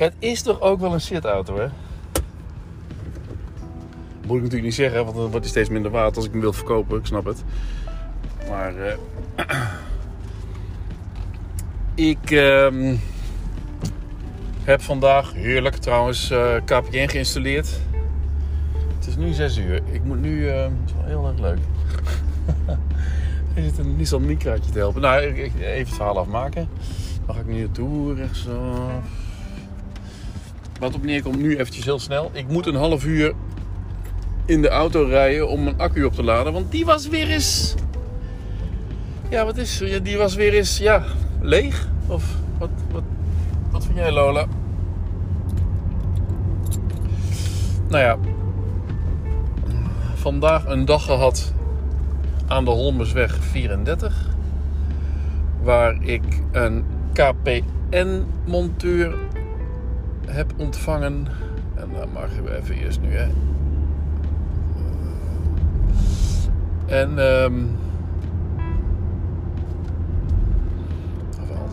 Het is toch ook wel een shitauto, hè? Moet ik natuurlijk niet zeggen, want dan wordt hij steeds minder waard als ik hem wil verkopen. Ik snap het. Maar eh, ik ehm, heb vandaag, heerlijk trouwens, eh KPN geïnstalleerd. Het is nu 6 uur. Ik moet nu, het is wel heel erg leuk. Er zit een Nissan Micraatje te helpen. Nou, even het verhaal afmaken. Dan ga ik nu naartoe, rechtsaf. Wat op neerkomt nu eventjes heel snel. Ik moet een half uur in de auto rijden om mijn accu op te laden. Want die was weer eens... Ja, wat is Die was weer eens, ja, leeg. Of wat, wat, wat vind jij, Lola? Nou ja. Vandaag een dag gehad aan de Holmersweg 34. Waar ik een KPN-monteur heb ontvangen. En dan mag je even eerst nu, hè. En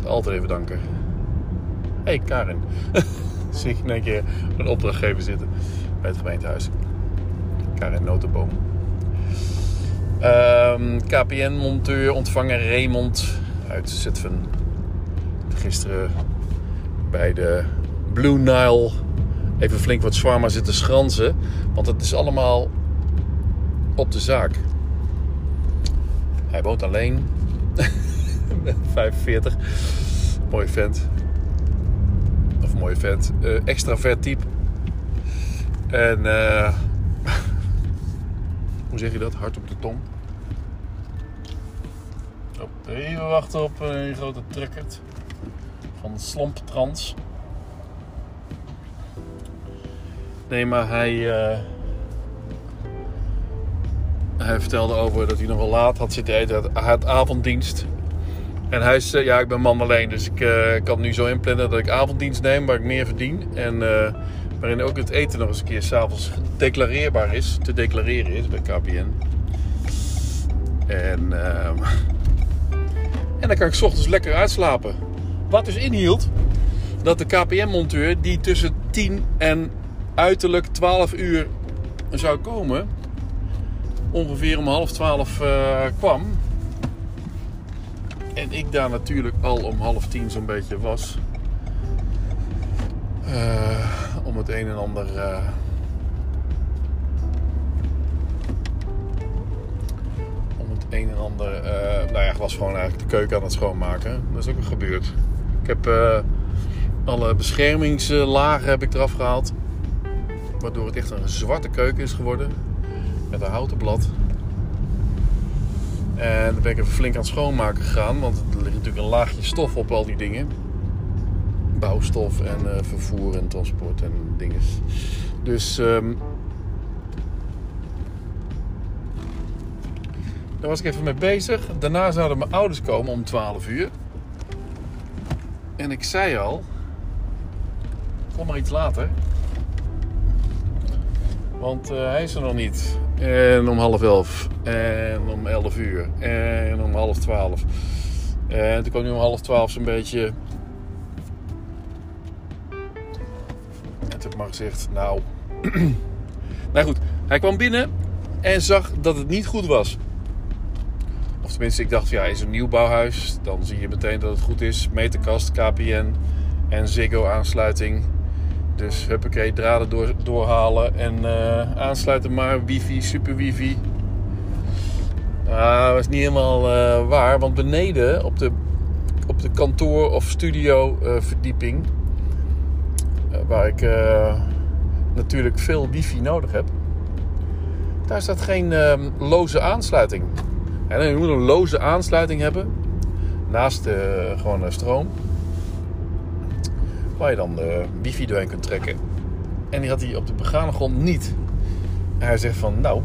even altijd even danken. Hé, hey, Karin. Zie ik in één keer een opdrachtgever zitten bij het gemeentehuis. Karin Notenboom. Ehm, KPN-monteur, ontvanger Raymond uit Zutphen. Gisteren bij de Blue Nile even flink wat zwaar zitten schransen. Want het is allemaal op de zaak. Hij woont alleen. 45. Mooi vent. Of mooie vent. Eh, extravert type. En eh, hoe zeg je dat? Hard op de tong. Oh, even wachten op een grote truckert. Van Slomptrans. Nee, maar hij... eh, hij vertelde over dat hij nog wel laat had zitten eten. Hij had avonddienst. En hij zei, ja, ik ben man alleen. Dus ik eh, kan nu zo inplannen dat ik avonddienst neem waar ik meer verdien. En eh, waarin ook het eten nog eens een keer s'avonds declareerbaar is. Te declareren is bij KPN. En, ehm, en dan kan ik 's ochtends lekker uitslapen. Wat dus inhield dat de KPN-monteur die tussen 10 en uiterlijk 12 uur zou komen, ongeveer om half 12 eh, kwam. En ik daar natuurlijk al om half tien zo'n beetje was. Eh, om het een en ander. eh, om het een en ander. eh, nou ja, ik was gewoon eigenlijk de keuken aan het schoonmaken. Dat is ook gebeurd. Ik heb alle beschermingslagen heb ik eraf gehaald. Waardoor het echt een zwarte keuken is geworden. Met een houten blad. En dan ben ik even flink aan het schoonmaken gegaan. Want er ligt natuurlijk een laagje stof op al die dingen. Bouwstof en eh, vervoer en transport en dingen. Dus ehm, daar was ik even mee bezig. Daarna zouden mijn ouders komen om 12 uur. En ik zei al, kom maar iets later. Want eh, hij is er nog niet. En om half elf. En om elf uur. En om half twaalf. En toen kwam hij om half twaalf zo'n beetje. En toen maar gezegd, nou... nou goed, hij kwam binnen en zag dat het niet goed was. Of tenminste, ik dacht, ja, is een nieuwbouwhuis. Dan zie je meteen dat het goed is. Meterkast, KPN en Ziggo aansluiting. Dus huppakee, draden door, doorhalen en eh, aansluiten maar. Wifi, super wifi. Nou, dat was niet helemaal eh, waar. Want beneden op de, op de kantoor- of studio-verdieping... eh, waar ik natuurlijk veel wifi nodig heb... Daar staat geen ehm, loze aansluiting. En je moet een loze aansluiting hebben. Naast de gewone stroom. Waar je dan de wifi doorheen kunt trekken. En die had hij op de begane grond niet. En hij zegt van, nou,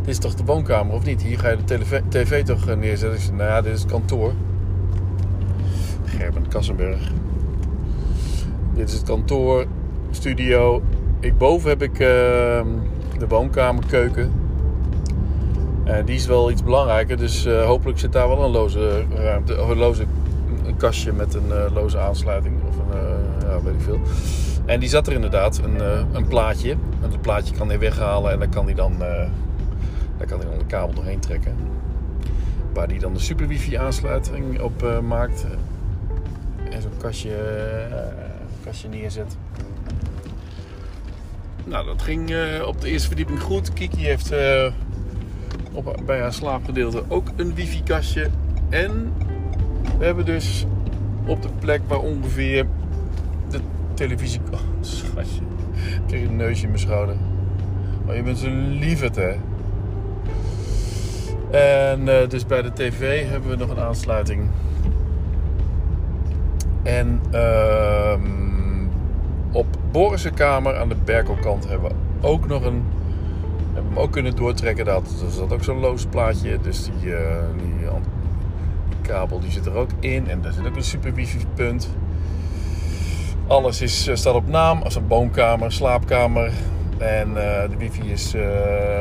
dit is toch de woonkamer of niet? Hier ga je de tv, toch eh, neerzetten? Ik zeg, nou ja, dit is het kantoor. Gerben Kassenberg. Dit is het kantoor, studio. Ik, boven heb ik ehm, de woonkamer, keuken. En die is wel iets belangrijker, dus eh, hopelijk zit daar wel een loze ruimte, of een loze een kastje met een eh, loze aansluiting eh, ja, weet ik veel. En die zat er inderdaad, een, uh, een plaatje. En dat plaatje kan hij weghalen en dan kan hij dan, uh, daar kan hij dan de kabel doorheen trekken. Waar hij dan de super wifi aansluiting op uh, maakt. En zo'n kastje, kastje neerzet. Nou, dat ging op de eerste verdieping goed. Kiki heeft op, bij haar slaapgedeelte ook een wifi-kastje. En we hebben dus op de plek waar ongeveer televisie... Oh, schatje. Ik kreeg een neusje in mijn schouder. Maar je bent zo lieverd, hè. En uh, dus bij de tv hebben we nog een aansluiting. En uh, op Boris' kamer aan de Berkelkant hebben we ook nog een hebben hem ook kunnen doortrekken. Dat er zat ook zo'n loos plaatje. Dus die, uh, die, die, kabel die zit er ook in. En daar zit ook een super wifi punt. Alles is, uh, staat op naam. Als een woonkamer, slaapkamer. En uh, de wifi is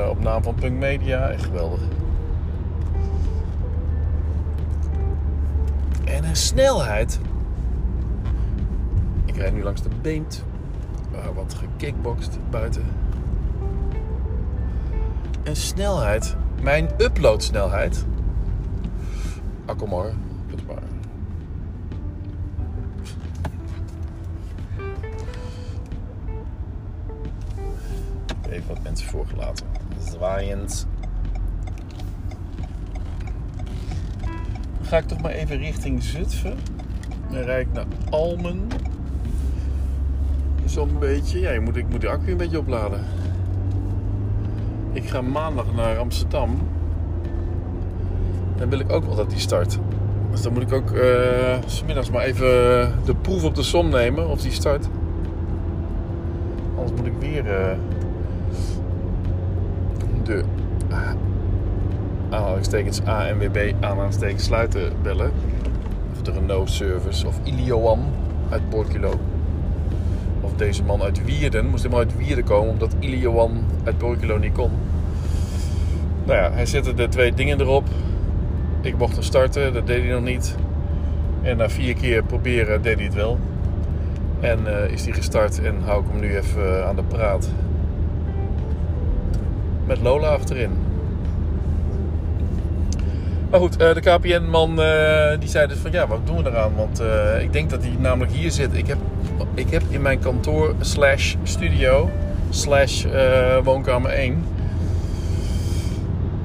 op naam van Punk Media. Echt geweldig. En een snelheid. Ik rijd nu langs de Beemt. wat gekickboxd buiten en snelheid, mijn uploadsnelheid. Ah, kom maar. maar. Even wat mensen voorgelaten. Zwaaiend. Ga ik toch maar even richting Zutphen. Dan rijd ik naar Almen. Zo'n beetje. Ja, moet, ik moet de accu een beetje opladen. Ik ga maandag naar Amsterdam. Dan wil ik ook wel dat die start. Dus dan moet ik ook uh, smiddags maar even de proef op de som nemen of die start. Anders moet ik weer uh, de aanhalingstekens ANWB aanhalingstekens sluiten bellen. Of de Renault Service of Ilioan uit Borkilo deze man uit Wierden. Moest helemaal uit Wierden komen omdat Ilioan uit Borkelo niet kon. Nou ja, hij zette de twee dingen erop. Ik mocht hem starten, dat deed hij nog niet. En na vier keer proberen deed hij het wel. En uh, is hij gestart en hou ik hem nu even uh, aan de praat. Met Lola achterin. Maar goed, uh, de KPN-man die zei dus van ja, wat doen we eraan? Want ik denk dat hij namelijk hier zit. Ik heb ik heb in mijn kantoor slash studio slash woonkamer 1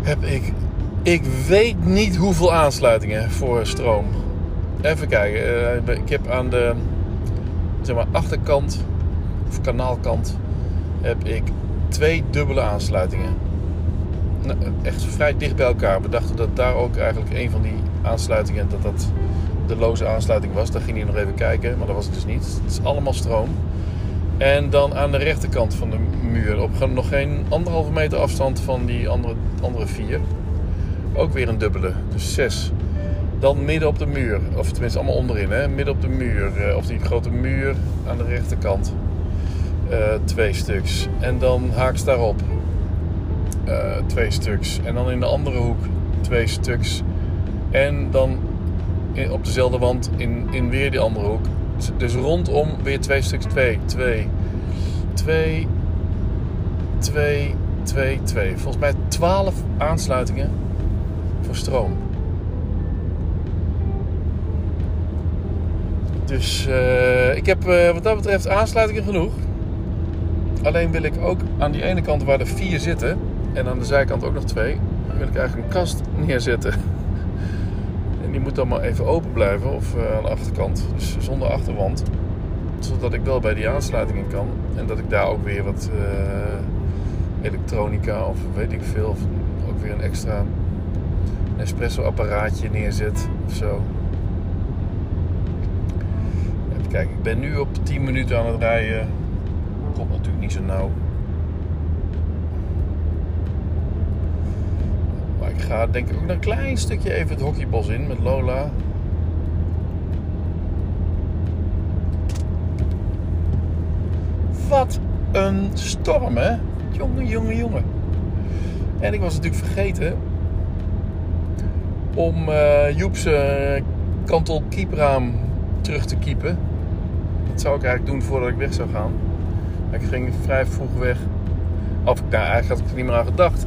heb ik ik weet niet hoeveel aansluitingen voor stroom. Even kijken. Ik heb aan de zeg maar, achterkant of kanaalkant heb ik twee dubbele aansluitingen. Nou, echt vrij dicht bij elkaar. We dachten dat daar ook eigenlijk een van die aansluitingen dat dat de loze aansluiting was. Daar ging hij nog even kijken, maar dat was het dus niet. Het is allemaal stroom. En dan aan de rechterkant van de muur, op nog geen anderhalve meter afstand van die andere, andere vier, ook weer een dubbele, dus zes. Dan midden op de muur, of tenminste allemaal onderin, hè? midden op de muur, eh, of die grote muur aan de rechterkant, uh, twee stuks. En dan haaks daarop, twee stuks. En dan in de andere hoek, twee stuks. En dan op dezelfde wand in, in weer die andere hoek. Dus, rondom weer twee stuks twee. Twee, twee, twee, twee, twee. Volgens mij 12 aansluitingen voor stroom. Dus uh, ik heb uh, wat dat betreft aansluitingen genoeg. Alleen wil ik ook aan die ene kant waar er vier zitten en aan de zijkant ook nog twee, wil ik eigenlijk een kast neerzetten die moet dan maar even open blijven of uh, aan de achterkant, dus zonder achterwand. Zodat ik wel bij die aansluitingen kan en dat ik daar ook weer wat uh, elektronica of weet ik veel, of ook weer een extra espresso apparaatje neerzet of zo. Even kijken, ik ben nu op 10 minuten aan het rijden. Komt natuurlijk niet zo nauw. Ik ga denk ik ook een klein stukje even het hockeybos in met Lola. Wat een storm, hè? Jongen, jongen, jongen. En ik was natuurlijk vergeten om uh, Joep's kiepraam terug te kiepen. dat zou ik eigenlijk doen voordat ik weg zou gaan. Ik ging vrij vroeg weg. Of nou, eigenlijk had ik er niet meer aan gedacht.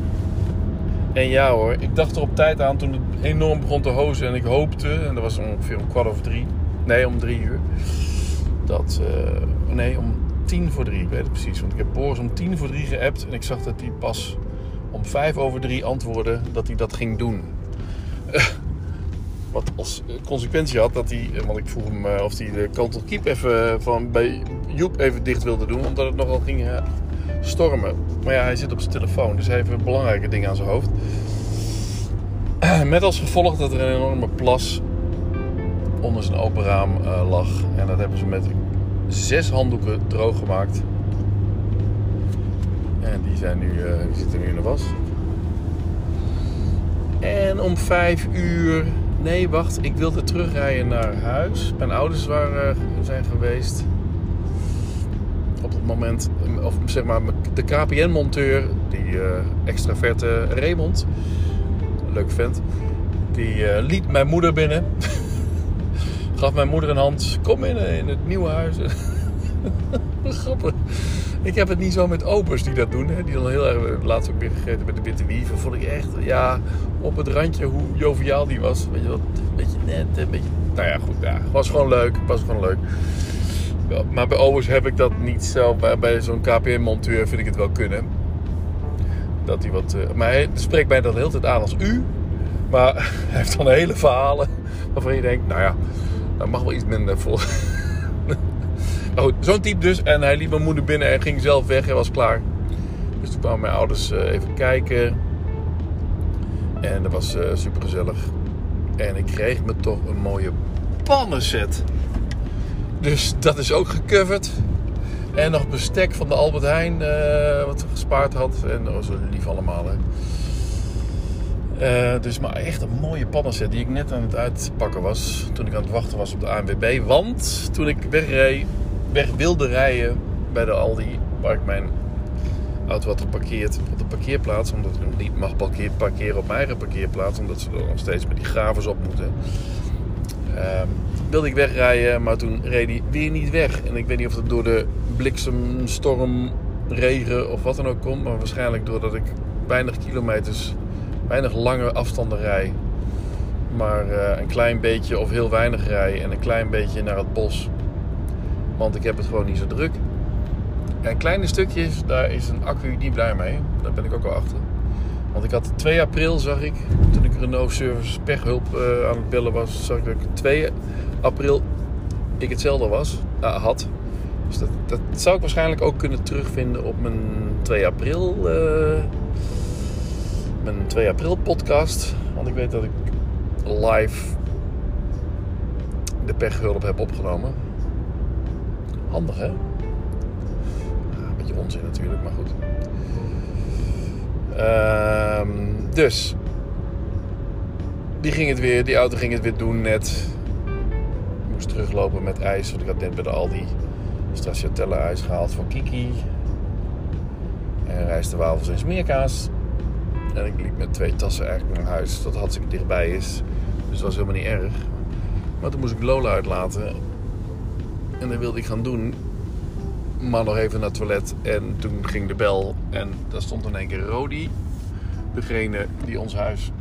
En ja hoor, ik dacht er op tijd aan toen het enorm begon te hozen. En ik hoopte, en dat was ongeveer om kwart over drie. Nee, om drie uur. Dat, uh, nee, om tien voor drie. Ik weet het precies. Want ik heb Boris om tien voor drie geappt. En ik zag dat hij pas om vijf over drie antwoordde dat hij dat ging doen. Wat als consequentie had dat hij, want ik vroeg hem eh, of hij de Kantel Keep even van bij Joep even dicht wilde doen, omdat het nogal ging eh, stormen. Maar ja, hij zit op zijn telefoon, dus hij heeft belangrijke dingen aan zijn hoofd. Met als gevolg dat er een enorme plas onder zijn open raam uh, lag. En dat hebben ze met zes handdoeken droog gemaakt. En die, zijn nu, uh, die zitten nu in de was. En om vijf uur. Nee, wacht. Ik wilde terugrijden naar huis. Mijn ouders waren, zijn geweest. Op het moment, of zeg maar, de KPN-monteur, die uh, extraverte Raymond, leuk vent, die uh, liet mijn moeder binnen. Gaf mijn moeder een hand. Kom in, in het nieuwe huis. Grappig. Ik heb het niet zo met opers die dat doen. Hè. Die dan heel erg, laatst ook weer gegeten met de witte wieven. Vond ik echt, ja, op het randje hoe joviaal die was. Weet je wat, een beetje net, een beetje... Nou ja, goed, ja. Was gewoon leuk, was gewoon leuk. Maar bij opers heb ik dat niet zo. Bij, zo'n KPN-monteur vind ik het wel kunnen. Dat hij wat... Uh, maar hij spreekt mij dan de hele tijd aan als u. Maar hij heeft dan hele verhalen waarvan je denkt, nou ja, dat mag wel iets minder voor. Maar goed, zo'n type dus. En hij liep mijn moeder binnen en ging zelf weg. Hij was klaar. Dus toen kwamen mijn ouders uh, even kijken. En dat was uh, super gezellig. En ik kreeg me toch een mooie pannenset. Dus dat is ook gecoverd. En nog bestek van de Albert Heijn, uh, wat ze gespaard had. En dat was lief allemaal. Hè. Uh, dus maar echt een mooie pannenset die ik net aan het uitpakken was. Toen ik aan het wachten was op de ANWB. Want toen ik wegreed weg wilde rijden bij de Aldi, waar ik mijn auto had geparkeerd op de parkeerplaats, omdat ik nog niet mag parkeren op mijn eigen parkeerplaats, omdat ze er nog steeds met die gravers op moeten. Uh, wilde ik wegrijden, maar toen reed hij weer niet weg. En ik weet niet of het door de bliksem, storm, regen of wat dan ook komt, maar waarschijnlijk doordat ik weinig kilometers, weinig lange afstanden rij. Maar uh, een klein beetje of heel weinig rij en een klein beetje naar het bos. Want ik heb het gewoon niet zo druk. En kleine stukjes, daar is een accu niet blij mee. Daar ben ik ook al achter. Want ik had 2 april, zag ik, toen ik Renault Service pechhulp uh, aan het bellen was, zag ik dat ik 2 april ik hetzelfde was, uh, had. Dus dat, dat, zou ik waarschijnlijk ook kunnen terugvinden op mijn 2 april, uh, mijn 2 april podcast. Want ik weet dat ik live de pechhulp heb opgenomen. Handig hè? een beetje onzin natuurlijk, maar goed. Uh, dus. Die ging het weer, die auto ging het weer doen net. Teruglopen met ijs, want ik had net bij de Aldi stracciatella ijs gehaald voor Kiki. En rijst de wafels en smeerkaas. En ik liep met twee tassen eigenlijk naar huis, dat hartstikke dichtbij is. Dus dat was helemaal niet erg. Maar toen moest ik Lola uitlaten. En dat wilde ik gaan doen. Maar nog even naar het toilet. En toen ging de bel. En daar stond in één keer Rodi. Degene die ons huis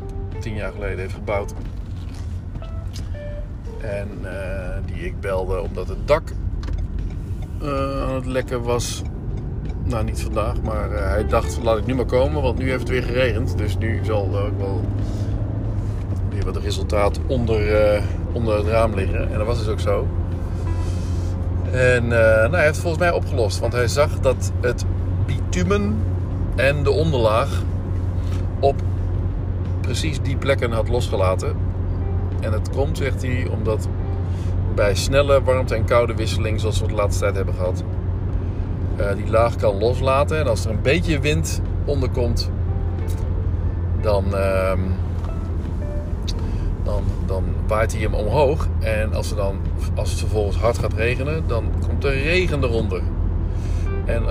tien jaar geleden heeft gebouwd. En uh, die ik belde omdat het dak uh, aan het lekken was. Nou, niet vandaag, maar uh, hij dacht: laat ik nu maar komen, want nu heeft het weer geregend. Dus nu zal er ook wel weer wat resultaat onder, onder het raam liggen. En dat was dus ook zo. En nou, hij heeft het volgens mij opgelost. Want hij zag dat het bitumen en de onderlaag op precies die plekken had losgelaten. En het komt, zegt hij, omdat bij snelle warmte- en koude wisseling, zoals we de laatste tijd hebben gehad, uh, die laag kan loslaten. En als er een beetje wind onder komt, dan. Uh, dan, dan waait hij hem omhoog. En als, er dan, als het vervolgens hard gaat regenen, dan komt er regen eronder. En uh,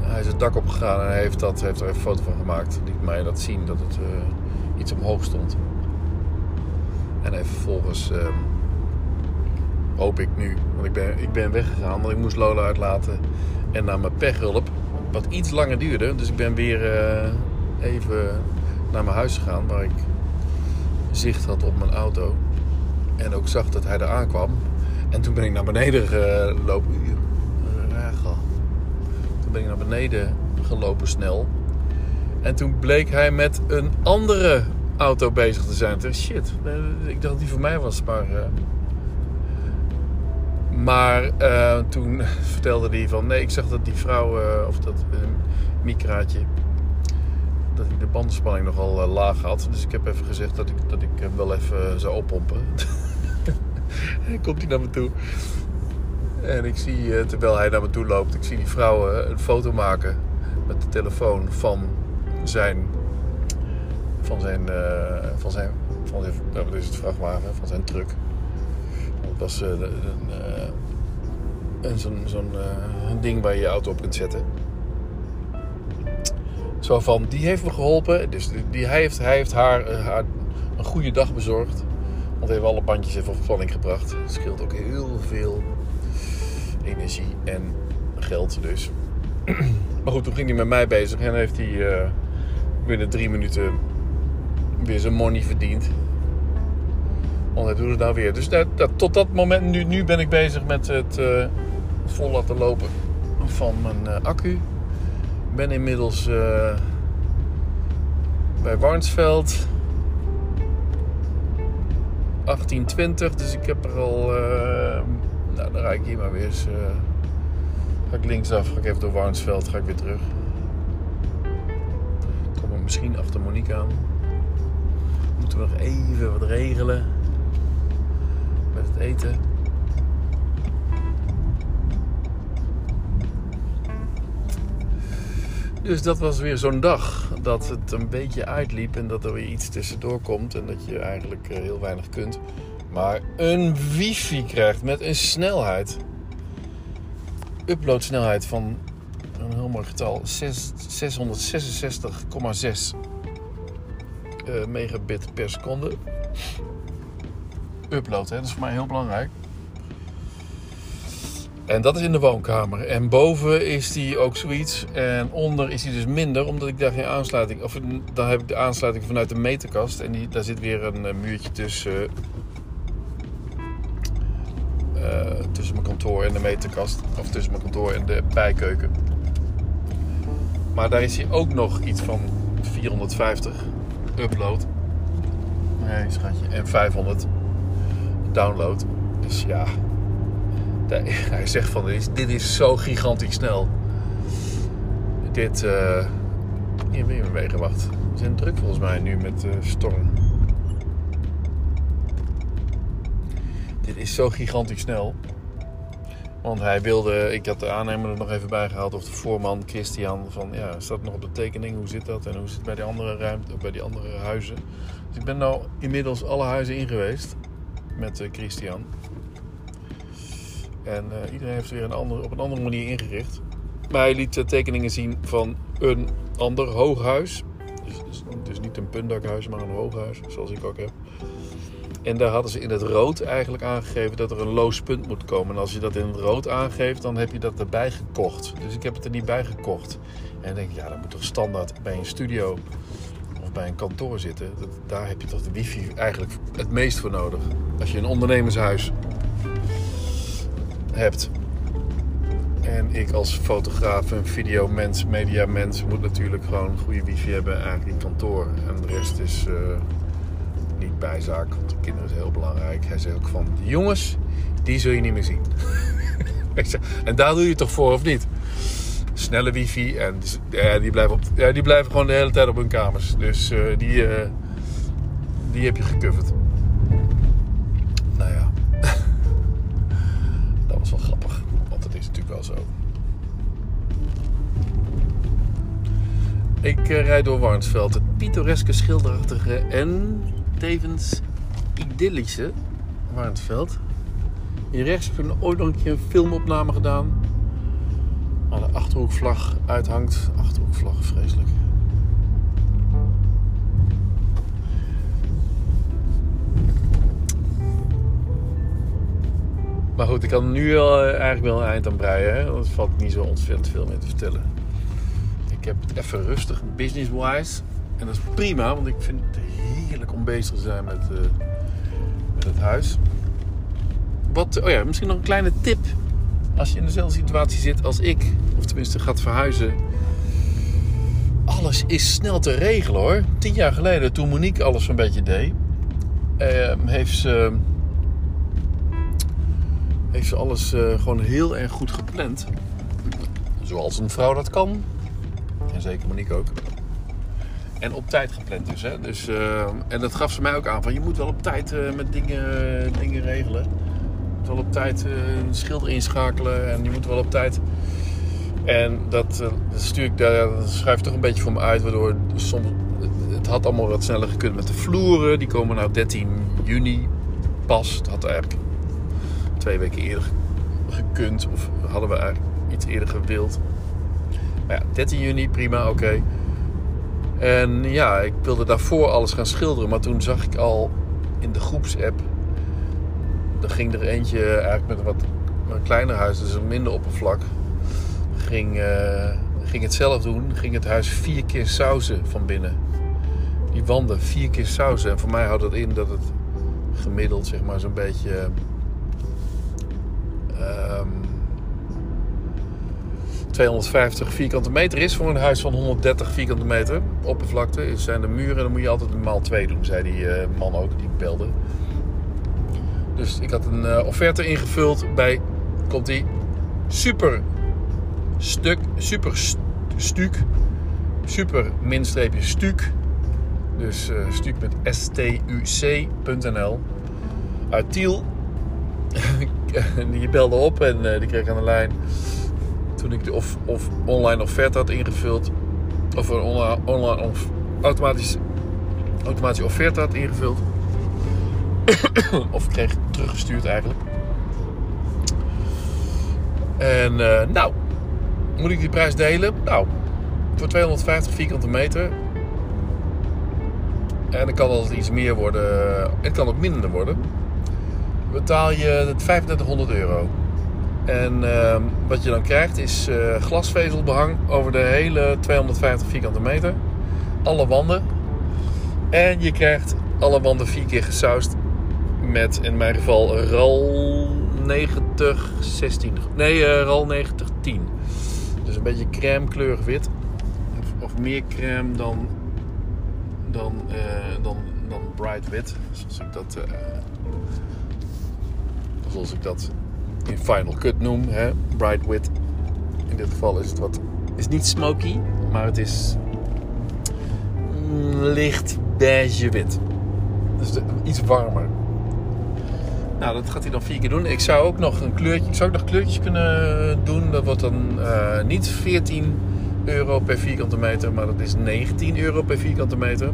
hij is het dak opgegaan en hij heeft, dat, heeft er een foto van gemaakt. Liet mij dat zien dat het uh, iets omhoog stond. En heeft vervolgens uh, Hoop ik nu. Want ik ben, ik ben weggegaan, want ik moest Lola uitlaten. En naar mijn pechhulp. Wat iets langer duurde. Dus ik ben weer uh, even naar mijn huis gegaan. Waar ik zicht had op mijn auto. En ook zag dat hij er aankwam. En toen ben ik naar beneden gelopen. Toen ben ik naar beneden gelopen snel. En toen bleek hij met een andere auto bezig te zijn. Shit, ik dacht die voor mij was. Maar, uh, maar uh, toen vertelde hij van... Nee, ik zag dat die vrouw, of dat Mikraatje... Dat hij de bandenspanning nogal laag had. Dus ik heb even gezegd dat ik, dat ik hem wel even zou oppompen. en komt hij naar me toe. En ik zie, terwijl hij naar me toe loopt... Ik zie die vrouw een foto maken met de telefoon van zijn van zijn, van zijn, van zijn nou, wat is het, vrachtwagen, van zijn truck. Dat was uh, een, uh, zo'n zo'n ding waar je je auto op kunt zetten. Zo van, die heeft me geholpen. Dus die, hij, heeft, hij heeft haar, een goede dag bezorgd. Want hij heeft alle bandjes even op spanning gebracht. Het scheelt ook heel veel energie en geld dus. maar goed, toen ging hij met mij bezig en heeft hij binnen drie minuten weer zijn money verdiend. Want hij doet het nou weer. Dus dat, tot dat moment, nu, nu ben ik bezig met het uh, vol laten lopen van mijn uh, accu. Ik ben inmiddels uh, bij Warnsveld. 1820, dus ik heb er al. nou, dan rijd ik hier maar weer eens. ga ik linksaf, ga ik even door Warnsveld, ga ik weer terug. Kom er misschien achter Monique aan moeten we nog even wat regelen met het eten. Dus dat was weer zo'n dag dat het een beetje uitliep en dat er weer iets tussendoor komt en dat je eigenlijk eh, heel weinig kunt. Maar een wifi krijgt met een snelheid, uploadsnelheid van een heel mooi getal, 666,6 uh, megabit per seconde. Upload, hè? dat is voor mij heel belangrijk. En dat is in de woonkamer. En boven is die ook zoiets. En onder is die dus minder, omdat ik daar geen aansluiting. Of dan heb ik de aansluiting vanuit de meterkast. En die, daar zit weer een, een muurtje tussen. Uh, tussen mijn kantoor en de meterkast. Of tussen mijn kantoor en de bijkeuken. Maar daar is hij ook nog iets van 450 upload. Nee, schatje. En 500 download. Dus ja. Hij zegt van dit is, zo gigantisch snel. Dit. Uh, hier ben je. We zijn druk volgens mij nu met uh, storm. Dit is zo gigantisch snel. Want hij wilde, ik had de aannemer er nog even bij gehaald, of de voorman Christian, van ja, staat nog op de tekening, hoe zit dat en hoe zit het bij die andere ruimte, bij die andere huizen. Dus ik ben nou inmiddels alle huizen in geweest met uh, Christian. En uh, iedereen heeft weer een andere, op een andere manier ingericht. Maar hij liet uh, tekeningen zien van een ander hooghuis. Dus, dus, dus niet een puntdakhuis, maar een hooghuis, zoals ik ook heb. En daar hadden ze in het rood eigenlijk aangegeven dat er een loos punt moet komen. En als je dat in het rood aangeeft, dan heb je dat erbij gekocht. Dus ik heb het er niet bij gekocht. En dan denk ik, ja, dat moet toch standaard bij een studio of bij een kantoor zitten. Dat, daar heb je toch de wifi eigenlijk het meest voor nodig. Als je een ondernemershuis hebt. En ik als fotograaf en videomens, mediamens moet natuurlijk gewoon goede wifi hebben eigenlijk in kantoor. En de rest is... Uh, niet bijzaak, want de kinderen is heel belangrijk. Hij zei ook van, jongens, die zul je niet meer zien. en daar doe je toch voor, of niet? Snelle wifi en ja, die, blijven op, ja, die blijven gewoon de hele tijd op hun kamers. Dus uh, die, uh, die heb je gecoverd. Nou ja, dat was wel grappig, want dat is natuurlijk wel zo. Ik uh, rijd door Warnsveld, het pittoreske, schilderachtige en tevens idyllische Warnsveld. Hier rechts heb ik ooit nog een keer een filmopname gedaan. Waar de achterhoekvlag uithangt. Achterhoekvlag, vreselijk. Maar goed, ik kan nu wel, eh, eigenlijk wel een eind aan breien. Hè? Want er valt niet zo ontzettend veel meer te vertellen. Ik heb het even rustig, business-wise. En dat is prima, want ik vind het heerlijk om bezig te zijn met, eh, met het huis. Wat, oh ja, misschien nog een kleine tip. Als je in dezelfde situatie zit als ik, of tenminste gaat verhuizen. Alles is snel te regelen hoor. Tien jaar geleden, toen Monique alles een beetje deed, eh, heeft ze heeft ze alles uh, gewoon heel erg goed gepland. Zoals een vrouw dat kan. En zeker Monique ook. En op tijd gepland dus. Hè? dus uh, en dat gaf ze mij ook aan. Van je moet wel op tijd uh, met dingen, dingen regelen. Je moet wel op tijd een schilder inschakelen. En je moet wel op tijd... En dat, dat stuur ik daar, dat schrijf toch een beetje voor me uit. Waardoor soms... Het had allemaal wat sneller gekund met de vloeren. Die komen nou 13 juni pas. Het had eigenlijk twee weken eerder gekund. Of hadden we eigenlijk iets eerder gewild. Maar ja, 13 juni, prima, oké. En ja, ik wilde daarvoor alles gaan schilderen. Maar toen zag ik al in de groepsapp... Er ging er eentje eigenlijk met een wat een kleiner huis, dus een minder oppervlak. Ging, uh, ging het zelf doen. Ging het huis vier keer sausen van binnen. Die wanden vier keer sausen. En voor mij houdt dat in dat het gemiddeld zeg maar zo'n beetje 250 ehm, vierkante meter is voor een huis van 130 vierkante meter oppervlakte. Zijn de muren, dan moet je altijd een maal 2 doen, zei die uh, man ook, die belde. Dus ik had een uh, offerte ingevuld bij, komt die, super stuk, super stuk, super minstreepje stuk. Dus uh, stuk met stuc.nl uit Tiel die belde op en die kreeg aan de lijn. Toen ik de of, of online offerte had ingevuld. Of een online, online of automatisch, automatische offerte had ingevuld. of kreeg teruggestuurd eigenlijk. En uh, nou, moet ik die prijs delen? Nou, voor 250 vierkante meter. En dan kan altijd iets meer worden. Het kan ook minder worden betaal je 3500 euro. En uh, wat je dan krijgt is uh, glasvezelbehang over de hele 250 vierkante meter. Alle wanden. En je krijgt alle wanden vier keer gesausd met in mijn geval RAL 90 16. Nee, uh, RAL 90 10. Dus een beetje crème kleurig wit. Of, of meer crème dan, dan, uh, dan, dan bright wit. Zoals ik dat zoals ik dat in Final Cut noem, hè? bright wit. In dit geval is het wat, is niet smoky, maar het is mm, licht beige wit. Dus iets warmer. Nou, dat gaat hij dan vier keer doen. Ik zou ook nog een kleurtje, zou ook nog kleurtjes kunnen doen. Dat wordt dan uh, niet 14 euro per vierkante meter, maar dat is 19 euro per vierkante meter.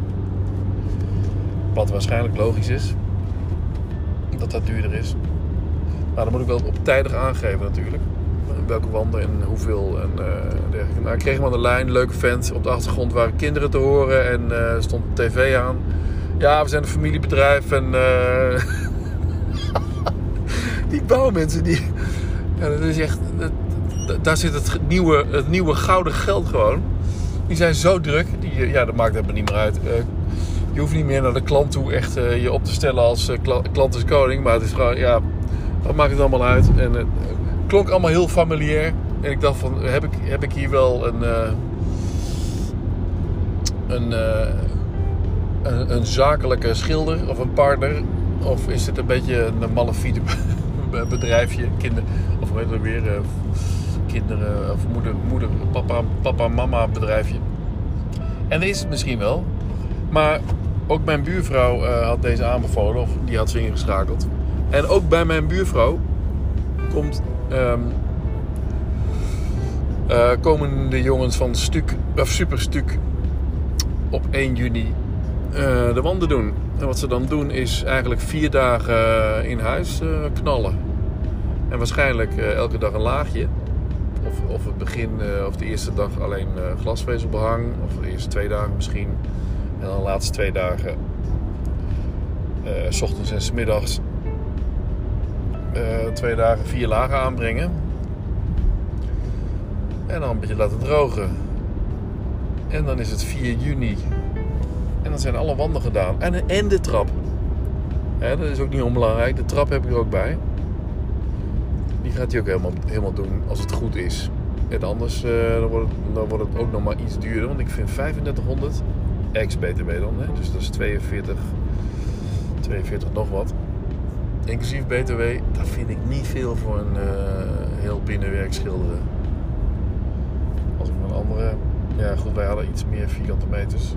Wat waarschijnlijk logisch is. Dat dat duurder is. Nou, dan moet ik wel op tijdig aangeven natuurlijk. Welke wanden en hoeveel en uh, dergelijke. Nou, ik kreeg hem aan de lijn, leuke vent. Op de achtergrond waren kinderen te horen en uh, stond tv aan. Ja, we zijn een familiebedrijf en... Uh... die bouwmensen, die... Ja, dat is echt... Dat, daar zit het nieuwe, het nieuwe gouden geld gewoon. Die zijn zo druk. Die, ja, dat maakt helemaal niet meer uit. je hoeft niet meer naar de klant toe echt je op te stellen als klant is koning. Maar het is gewoon, ja, wat maakt het allemaal uit? En het klonk allemaal heel familiair. En ik dacht van, heb ik, heb ik hier wel een... Een, uh, een, een, zakelijke schilder of een partner? Of is het een beetje een malafide bedrijfje? Kinder, of weet je weer? Kinderen of moeder, moeder papa, papa, mama bedrijfje. En dat is het misschien wel. Maar ook mijn buurvrouw had deze aanbevolen, of die had ze ingeschakeld. En ook bij mijn buurvrouw komt, um, komen de jongens van Stuk, of Superstuk op 1 juni uh, de wanden doen. En wat ze dan doen is eigenlijk vier dagen in huis knallen. En waarschijnlijk elke dag een laagje. Of, of het begin, of de eerste dag alleen glasvezelbehang. Of de eerste twee dagen misschien. En dan de laatste twee dagen, s ochtends en s middags eh, twee dagen vier lagen aanbrengen. En dan een beetje laten drogen. En dan is het 4 juni. En dan zijn alle wanden gedaan. En, en de trap. Hè, dat is ook niet onbelangrijk. De trap heb ik er ook bij. Die gaat hij ook helemaal, helemaal doen als het goed is. En anders uh, dan, wordt het, dan wordt het ook nog maar iets duurder. Want ik vind 3500 ex-BTW dan. Hè? Dus dat is 42, 42 nog wat. Inclusief BTW, dat vind ik niet veel voor een uh, heel binnenwerk schilderen. Als ik een andere... Ja goed, wij hadden iets meer vierkante meters.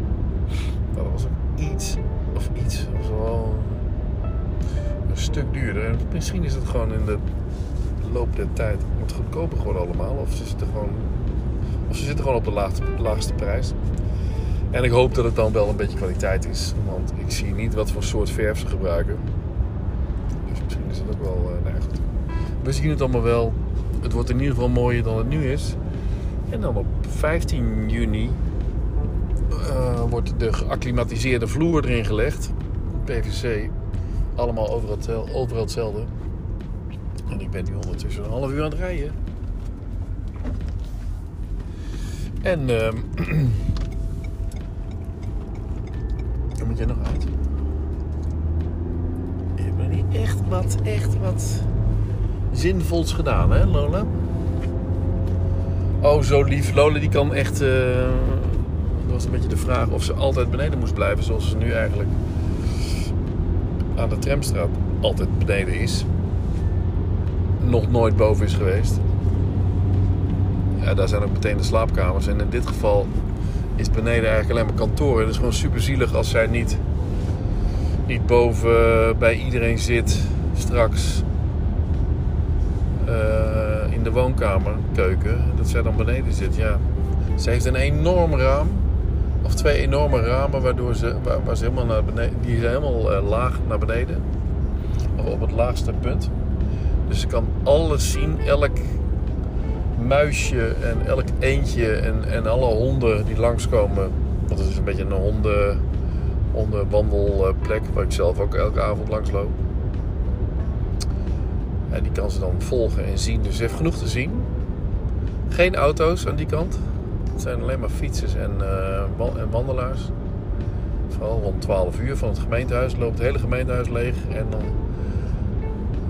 Dat was ook iets, of iets, of wel een stuk duurder. En misschien is het gewoon in de loop der tijd wat goedkoper geworden allemaal. Of ze zitten gewoon, of ze zitten gewoon op de laagste, laagste prijs. En ik hoop dat het dan wel een beetje kwaliteit is. Want ik zie niet wat voor soort verf ze gebruiken. Het ook wel uh, nou. We zien het allemaal wel. Het wordt in ieder geval mooier dan het nu is. En dan op 15 juni uh, wordt de geacclimatiseerde vloer erin gelegd. PVC. Allemaal overal, overal hetzelfde. En ik ben nu ondertussen een half uur aan het rijden. En uh, dan moet je nog uit. Je hebt niet echt wat, zinvols gedaan, hè, Lola? Oh, zo lief. Lola die kan echt. Uh, dat was een beetje de vraag of ze altijd beneden moest blijven, zoals ze nu eigenlijk aan de tramstraat altijd beneden is nog nooit boven is geweest. Ja, daar zijn ook meteen de slaapkamers. En in dit geval is beneden eigenlijk alleen maar kantoor. Het is gewoon super zielig als zij niet, niet boven bij iedereen zit straks uh, in de woonkamer, keuken. Dat zij dan beneden zit. Ja. Ze heeft een enorm raam. Of twee enorme ramen waardoor ze, waar, ze helemaal naar beneden, die zijn helemaal uh, laag naar beneden. Of op het laagste punt. Dus ik kan alles zien, elk muisje en elk eendje en, en alle honden die langskomen. Want het is een beetje een honden, hondenwandelplek waar ik zelf ook elke avond langs loop. En die kan ze dan volgen en zien. Dus ze heeft genoeg te zien. Geen auto's aan die kant. Het zijn alleen maar fietsers en, en wandelaars. Vooral rond 12 uur van het gemeentehuis loopt het hele gemeentehuis leeg. En dan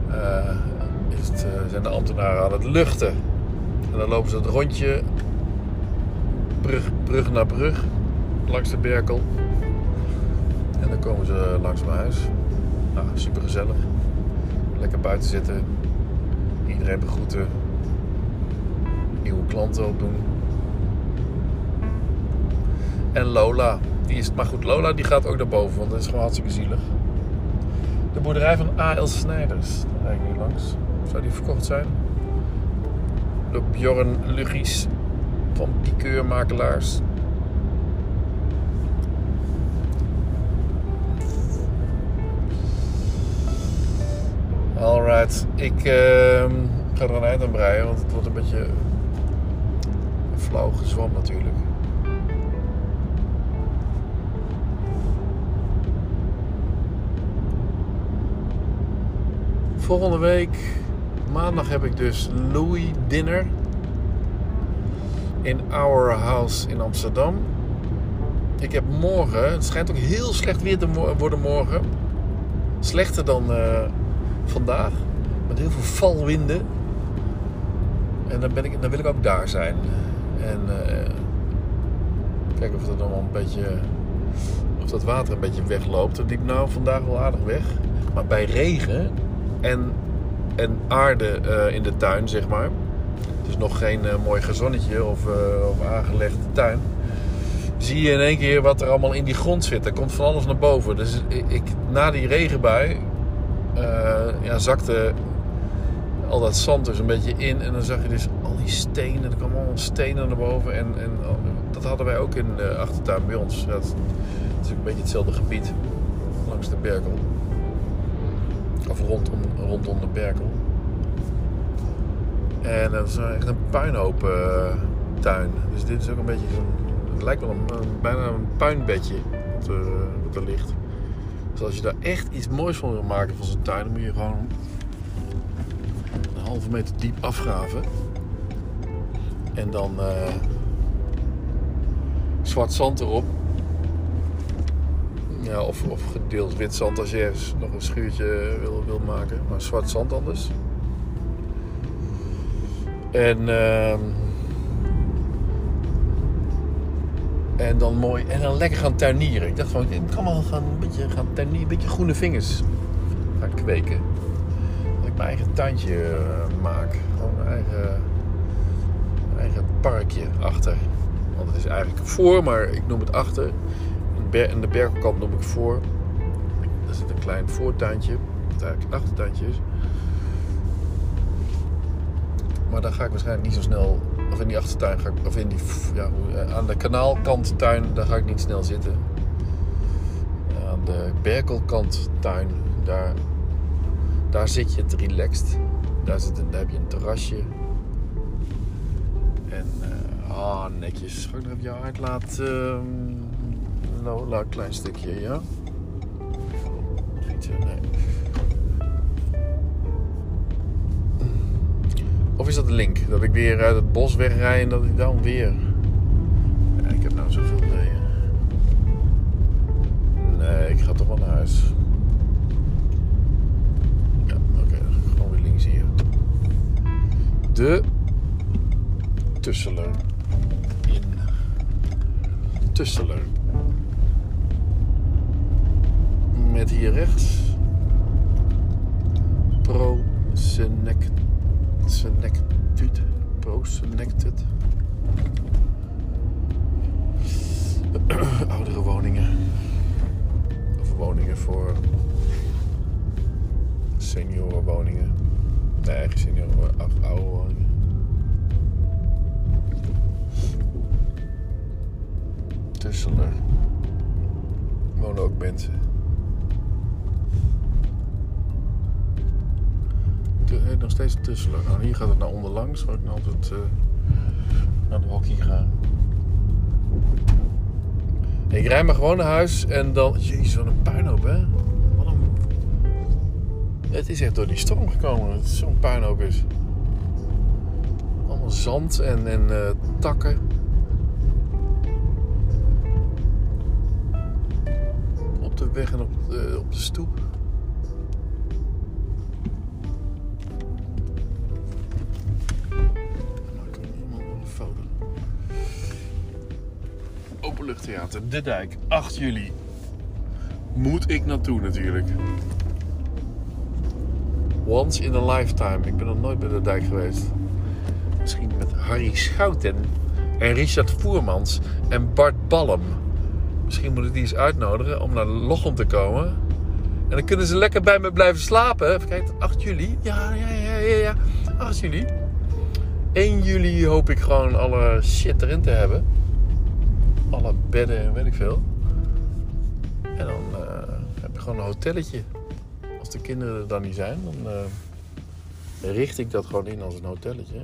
uh, het, uh, zijn de ambtenaren aan het luchten. En dan lopen ze het rondje, brug, brug naar brug, langs de Berkel. En dan komen ze langs mijn huis. Nou, super gezellig. Lekker buiten zitten. Iedereen begroeten. Nieuwe klanten opdoen. En Lola. Die is, maar goed, Lola die gaat ook naar boven, want dat is gewoon hartstikke zielig. De boerderij van A.L. Snijders. Daar ik langs. Zou die verkocht zijn? Door Bjorn Lugis van Pikeurmakelaars. Ik uh, ga er een eind aan breien, want het wordt een beetje flauw gezwam natuurlijk. Volgende week maandag heb ik dus Louis Dinner in Our House in Amsterdam. Ik heb morgen, het schijnt ook heel slecht weer te worden morgen. Slechter dan uh, vandaag. Met heel veel valwinden. En dan, ben ik, dan wil ik ook daar zijn. En uh, kijken of dat dan wel een beetje. Of dat water een beetje wegloopt. Het liep nou vandaag wel aardig weg. Maar bij regen en en aarde uh, in de tuin, zeg maar. Dus nog geen uh, mooi uh, of aangelegde tuin. Zie je in één keer wat er allemaal in die grond zit. Er komt van alles naar boven. Dus ik, na die regenbui ja, zakte al dat zand dus een beetje in. En dan zag je dus al die stenen. Er kwamen allemaal stenen naar boven. En, en dat hadden wij ook in de achtertuin bij ons. Dat, is ook een beetje hetzelfde gebied. Langs de Berkel. Of rondom, rondom de Berkel. En dat is echt een puinhoop uh, tuin. Dus dit is ook een beetje zo'n... Het lijkt wel een, bijna een puinbedje wat er, wat er ligt. Dus als je daar echt iets moois van wil maken van zo'n tuin... dan moet je gewoon halve meter diep afgraven. En dan eh, zwart zand erop. Ja, of, of gedeeld wit zand als je nog een schuurtje wil, wil maken. Maar zwart zand anders. En, ehm, en dan mooi. En dan lekker gaan tuinieren. Ik dacht van, ik kan wel gaan een beetje gaan tuinieren. Een beetje groene vingers gaan kweken. Mijn eigen tuintje eh, maak. Gewoon mijn eigen, eigen parkje achter. Want het is eigenlijk voor, maar ik noem het achter. En de bergkant noem ik voor. Er zit een klein voortuintje. Dat eigenlijk een is. Maar dan ga ik waarschijnlijk niet zo snel. Of in die achtertuin ga ik. Of in die. Ja, hoe- aan de kanaalkant tuin, daar ga ik niet snel zitten. Aan de Berkelkant tuin, daar, daar zit je het relaxed. Daar, zit daar heb je een terrasje. En. eh, ah, netjes. Ga ik nog even jou uitlaten? Lola, een klein stukje, ja? Nee. Of is dat een link? Dat ik weer uit het bos wegrij en dat ik dan weer. Ja, ik heb nou zoveel ideeën. Nee, ik ga toch wel naar huis. Ja, oké, dan ga ik gewoon weer links hier. De Tusseler. In. Met hier rechts. Pro Senect. Senectud. Pro. Oudere woningen. Of woningen voor seniorenwoningen. Senioren, maar ou- oude woningen. Tusseler. Wonen ook mensen. Eh, nog steeds Tusseler. Nou, hier gaat het naar onderlangs, waar ik nou altijd eh, naar de hockey ga. Ik rijd maar gewoon naar huis en dan... Jezus, wat een puinhoop, hè? Het is echt door die storm gekomen. Het zo'n puinhoop is. Allemaal zand en, en eh, takken. Op de weg en op, de- op de stoep. Er. Openluchttheater, De Dijk, 8 juli. Moet ik naartoe natuurlijk. Once in a lifetime. Ik ben nog nooit bij De Dijk geweest. Misschien met Harry Schouten en Richard Voermans en Bart Ballem. Misschien moet ik die eens uitnodigen om naar Lochem te komen. En dan kunnen ze lekker bij me blijven slapen. Even kijken, 8 juli? Ja, ja, ja, ja, ja. 8 juli. 1 juli hoop ik gewoon alle shit erin te hebben. Alle bedden en weet ik veel. En dan eh, heb je gewoon een hotelletje. De kinderen er dan niet zijn, dan eh, richt ik dat gewoon in als een hotelletje.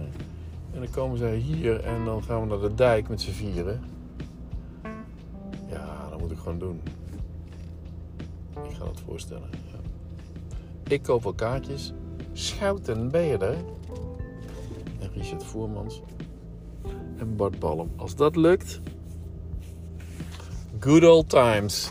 En dan komen zij hier en dan gaan we naar de dijk met z'n vieren. Ja, dat moet ik gewoon doen. Ik ga dat voorstellen. Ja. Ik koop wel kaartjes. Schouten, ben je er? En Richard Voermans. En Bart Ballem. Als dat lukt. Good old times.